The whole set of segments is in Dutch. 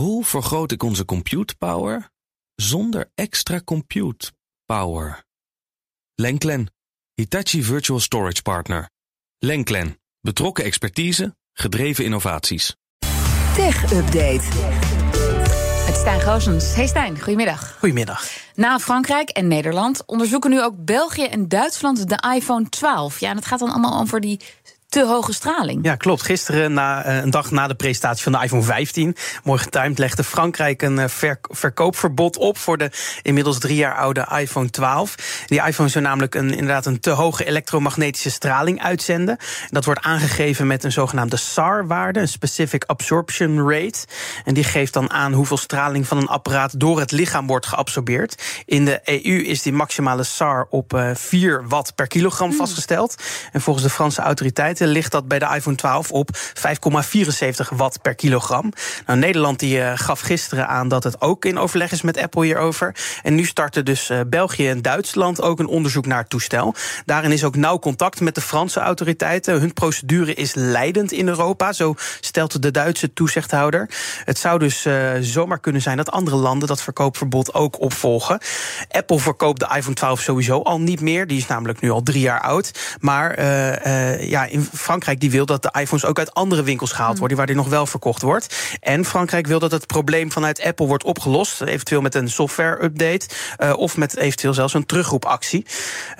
Hoe vergroot ik onze compute power zonder extra compute power? Lenklen, Hitachi Virtual Storage Partner. Lenklen, betrokken expertise, gedreven innovaties. Tech Update. Met Stijn Goosens. Hey Stijn, goedemiddag. Goedemiddag. Na Frankrijk en Nederland onderzoeken nu ook België en Duitsland de iPhone 12. Ja, en het gaat dan allemaal over die te hoge straling. Ja, klopt. Gisteren, na, uh, een dag na de presentatie van de iPhone 15, mooi getimed, legde Frankrijk een ver, verkoopverbod op voor de inmiddels drie jaar oude iPhone 12. Die iPhone zou namelijk een, inderdaad een te hoge elektromagnetische straling uitzenden. Dat wordt aangegeven met een zogenaamde SAR-waarde, een Specific Absorption Rate. En die geeft dan aan hoeveel straling van een apparaat door het lichaam wordt geabsorbeerd. In de EU is die maximale SAR op uh, 4 watt per kilogram mm. vastgesteld. En volgens de Franse autoriteiten ligt dat bij de iPhone 12 op 5,74 watt per kilogram. Nou, Nederland die, uh, gaf gisteren aan dat het ook in overleg is met Apple hierover. En nu starten dus uh, België en Duitsland ook een onderzoek naar het toestel. Daarin is ook nauw contact met de Franse autoriteiten. Hun procedure is leidend in Europa, zo stelt de Duitse toezichthouder. Het zou dus uh, zomaar kunnen zijn dat andere landen dat verkoopverbod ook opvolgen. Apple verkoopt de iPhone 12 sowieso al niet meer. Die is namelijk nu al drie jaar oud. Maar ja, in Frankrijk die wil dat de iPhones ook uit andere winkels gehaald worden, waar die nog wel verkocht wordt. En Frankrijk wil dat het probleem vanuit Apple wordt opgelost, eventueel met een software-update uh, of met eventueel zelfs een terugroepactie.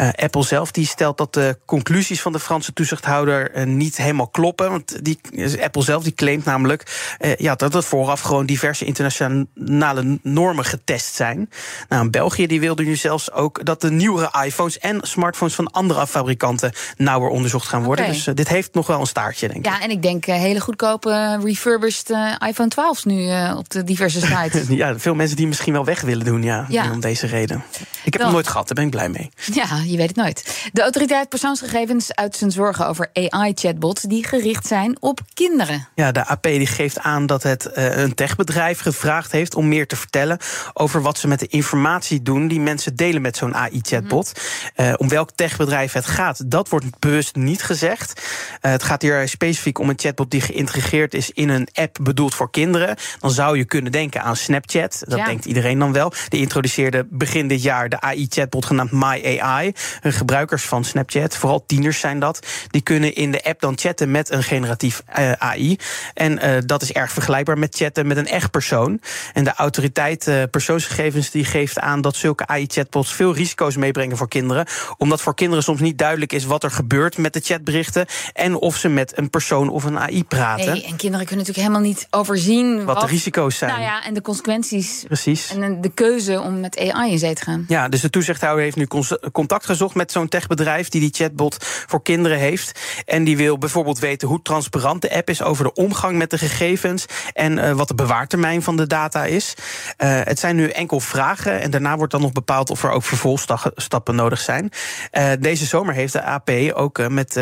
Uh, Apple zelf die stelt dat de conclusies van de Franse toezichthouder uh, niet helemaal kloppen, want die, Apple zelf die claimt namelijk ja, dat er vooraf gewoon diverse internationale normen getest zijn. Nou, België die wilde nu zelfs ook dat de nieuwere iPhones en smartphones van andere fabrikanten nauwer onderzocht gaan worden. Okay. Dus dit heeft nog wel een staartje, denk ik. Ja, en ik denk uh, hele goedkope uh, refurbished uh, iPhone 12 nu op de diverse sites. ja, veel mensen die misschien wel weg willen doen, ja, ja. om deze reden. Ik heb hem nooit gehad, daar ben ik blij mee. Ja, je weet het nooit. De autoriteit persoonsgegevens uit zijn zorgen over AI-chatbots die gericht zijn op kinderen. Ja, de AP die geeft aan dat het een techbedrijf gevraagd heeft om meer te vertellen over wat ze met de informatie doen die mensen delen met zo'n AI-chatbot. Mm. om welk techbedrijf het gaat, dat wordt bewust niet gezegd. Uh, het gaat hier specifiek om een chatbot die geïntegreerd is in een app bedoeld voor kinderen. Dan zou je kunnen denken aan Snapchat. Dat ja. denkt iedereen dan wel. Die introduceerde begin dit jaar de AI-chatbot genaamd MyAI. Gebruikers van Snapchat, vooral tieners zijn dat, die kunnen in de app dan chatten met een generatief uh, AI. En uh, dat is erg vergelijkbaar met chatten met een echt persoon. En de autoriteit persoonsgegevens die geeft aan dat zulke AI-chatbots veel risico's meebrengen voor kinderen. Omdat voor kinderen soms niet duidelijk is wat er gebeurt met de chatberichten en of ze met een persoon of een AI praten. Nee, en kinderen kunnen natuurlijk helemaal niet overzien wat, wat, de risico's zijn. Nou ja, en de consequenties. Precies. En de keuze om met AI in zee te gaan. Ja, dus de toezichthouder heeft nu contact gezocht met zo'n techbedrijf die die chatbot voor kinderen heeft. En die wil bijvoorbeeld weten hoe transparant de app is over de omgang met de gegevens en uh, wat de bewaartermijn van de data is. Uh, het zijn nu enkel vragen en daarna wordt dan nog bepaald of er ook vervolgstappen nodig zijn. Uh, deze zomer heeft de AP ook met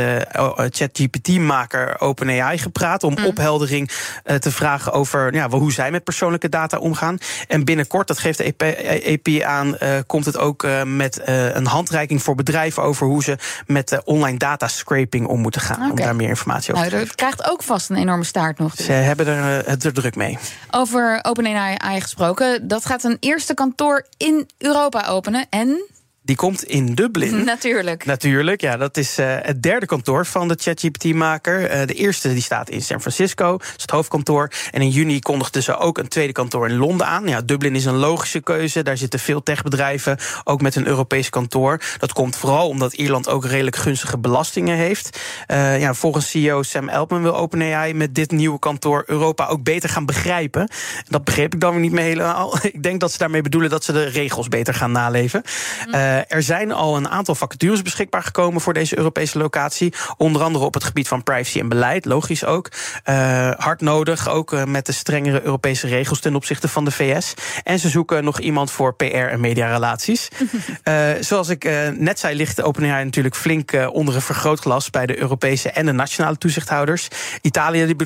ChatGPT-maker OpenAI gepraat om mm. opheldering uh, te vragen over ja, hoe zij met persoonlijke data omgaan. En binnenkort, dat geeft de EP, EP aan, uh, komt het ook uh, met een handreiking voor bedrijven over hoe ze met online data scraping om moeten gaan. Okay. Om daar meer informatie over nou, te geven. Het krijgt ook vast een enorme staart nog. Dus. Ze hebben er, het er druk mee. Over OpenAI gesproken, dat gaat een eerste kantoor in Europa openen. En die komt in Dublin. Natuurlijk. Natuurlijk, ja. Dat is uh, het derde kantoor van de ChatGPT-maker. Uh, de eerste die staat in San Francisco, dat is het hoofdkantoor. En in juni kondigden ze ook een tweede kantoor in Londen aan. Ja, Dublin is een logische keuze. Daar zitten veel techbedrijven, ook met een Europees kantoor. Dat komt vooral omdat Ierland ook redelijk gunstige belastingen heeft. Uh, ja, volgens CEO Sam Altman wil OpenAI met dit nieuwe kantoor Europa ook beter gaan begrijpen. Dat begreep ik dan weer niet meer helemaal. ik denk dat ze daarmee bedoelen dat ze de regels beter gaan naleven. Mm. Uh, er zijn al een aantal vacatures beschikbaar gekomen voor deze Europese locatie. Onder andere op het gebied van privacy en beleid, logisch ook. Uh, hard nodig, ook uh, met de strengere Europese regels ten opzichte van de VS. En ze zoeken nog iemand voor PR en mediarelaties. zoals ik net zei, ligt OpenAI natuurlijk flink onder een vergrootglas bij de Europese en de nationale toezichthouders. Italië die,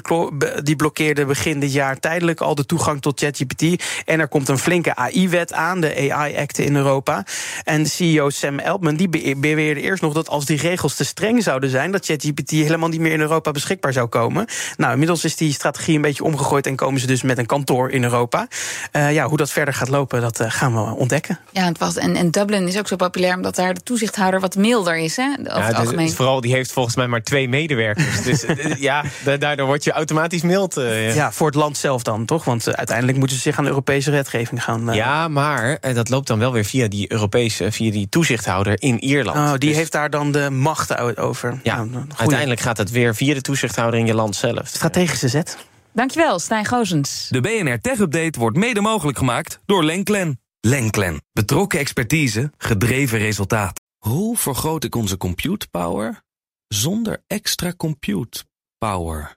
die blokkeerde begin dit jaar tijdelijk al de toegang tot ChatGPT. En er komt een flinke AI-wet aan, de AI-acte in Europa. En CEO Sam Altman die beweerde eerst nog dat als die regels te streng zouden zijn, dat ChatGPT helemaal niet meer in Europa beschikbaar zou komen. Nou, inmiddels is die strategie een beetje omgegooid en komen ze dus met een kantoor in Europa. Uh, ja, hoe dat verder gaat lopen, dat uh, gaan we ontdekken. Ja, het was, en, en Dublin is ook zo populair omdat daar de toezichthouder wat milder is. Hè, over ja, het algemeen. Dus vooral, die heeft volgens mij maar twee medewerkers. dus ja, daardoor word je automatisch mild. Uh, ja. ja. voor het land zelf dan, toch? Want uiteindelijk moeten ze zich aan de Europese wetgeving gaan. Ja, maar dat loopt dan wel weer via die Europese, via die toezichthouder in Ierland. Oh, die dus... heeft daar dan de macht over. Ja, nou, uiteindelijk gaat het weer via de toezichthouder in je land zelf. Strategische zet. Dankjewel, Stijn Gozens. De BNR Tech Update wordt mede mogelijk gemaakt door Lenklen. Lenklen. Betrokken expertise, gedreven resultaat. Hoe vergroot ik onze compute power zonder extra compute power?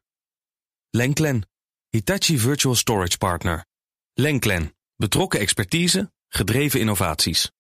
Lenklen. Hitachi Virtual Storage Partner. Lenklen. Betrokken expertise, gedreven innovaties.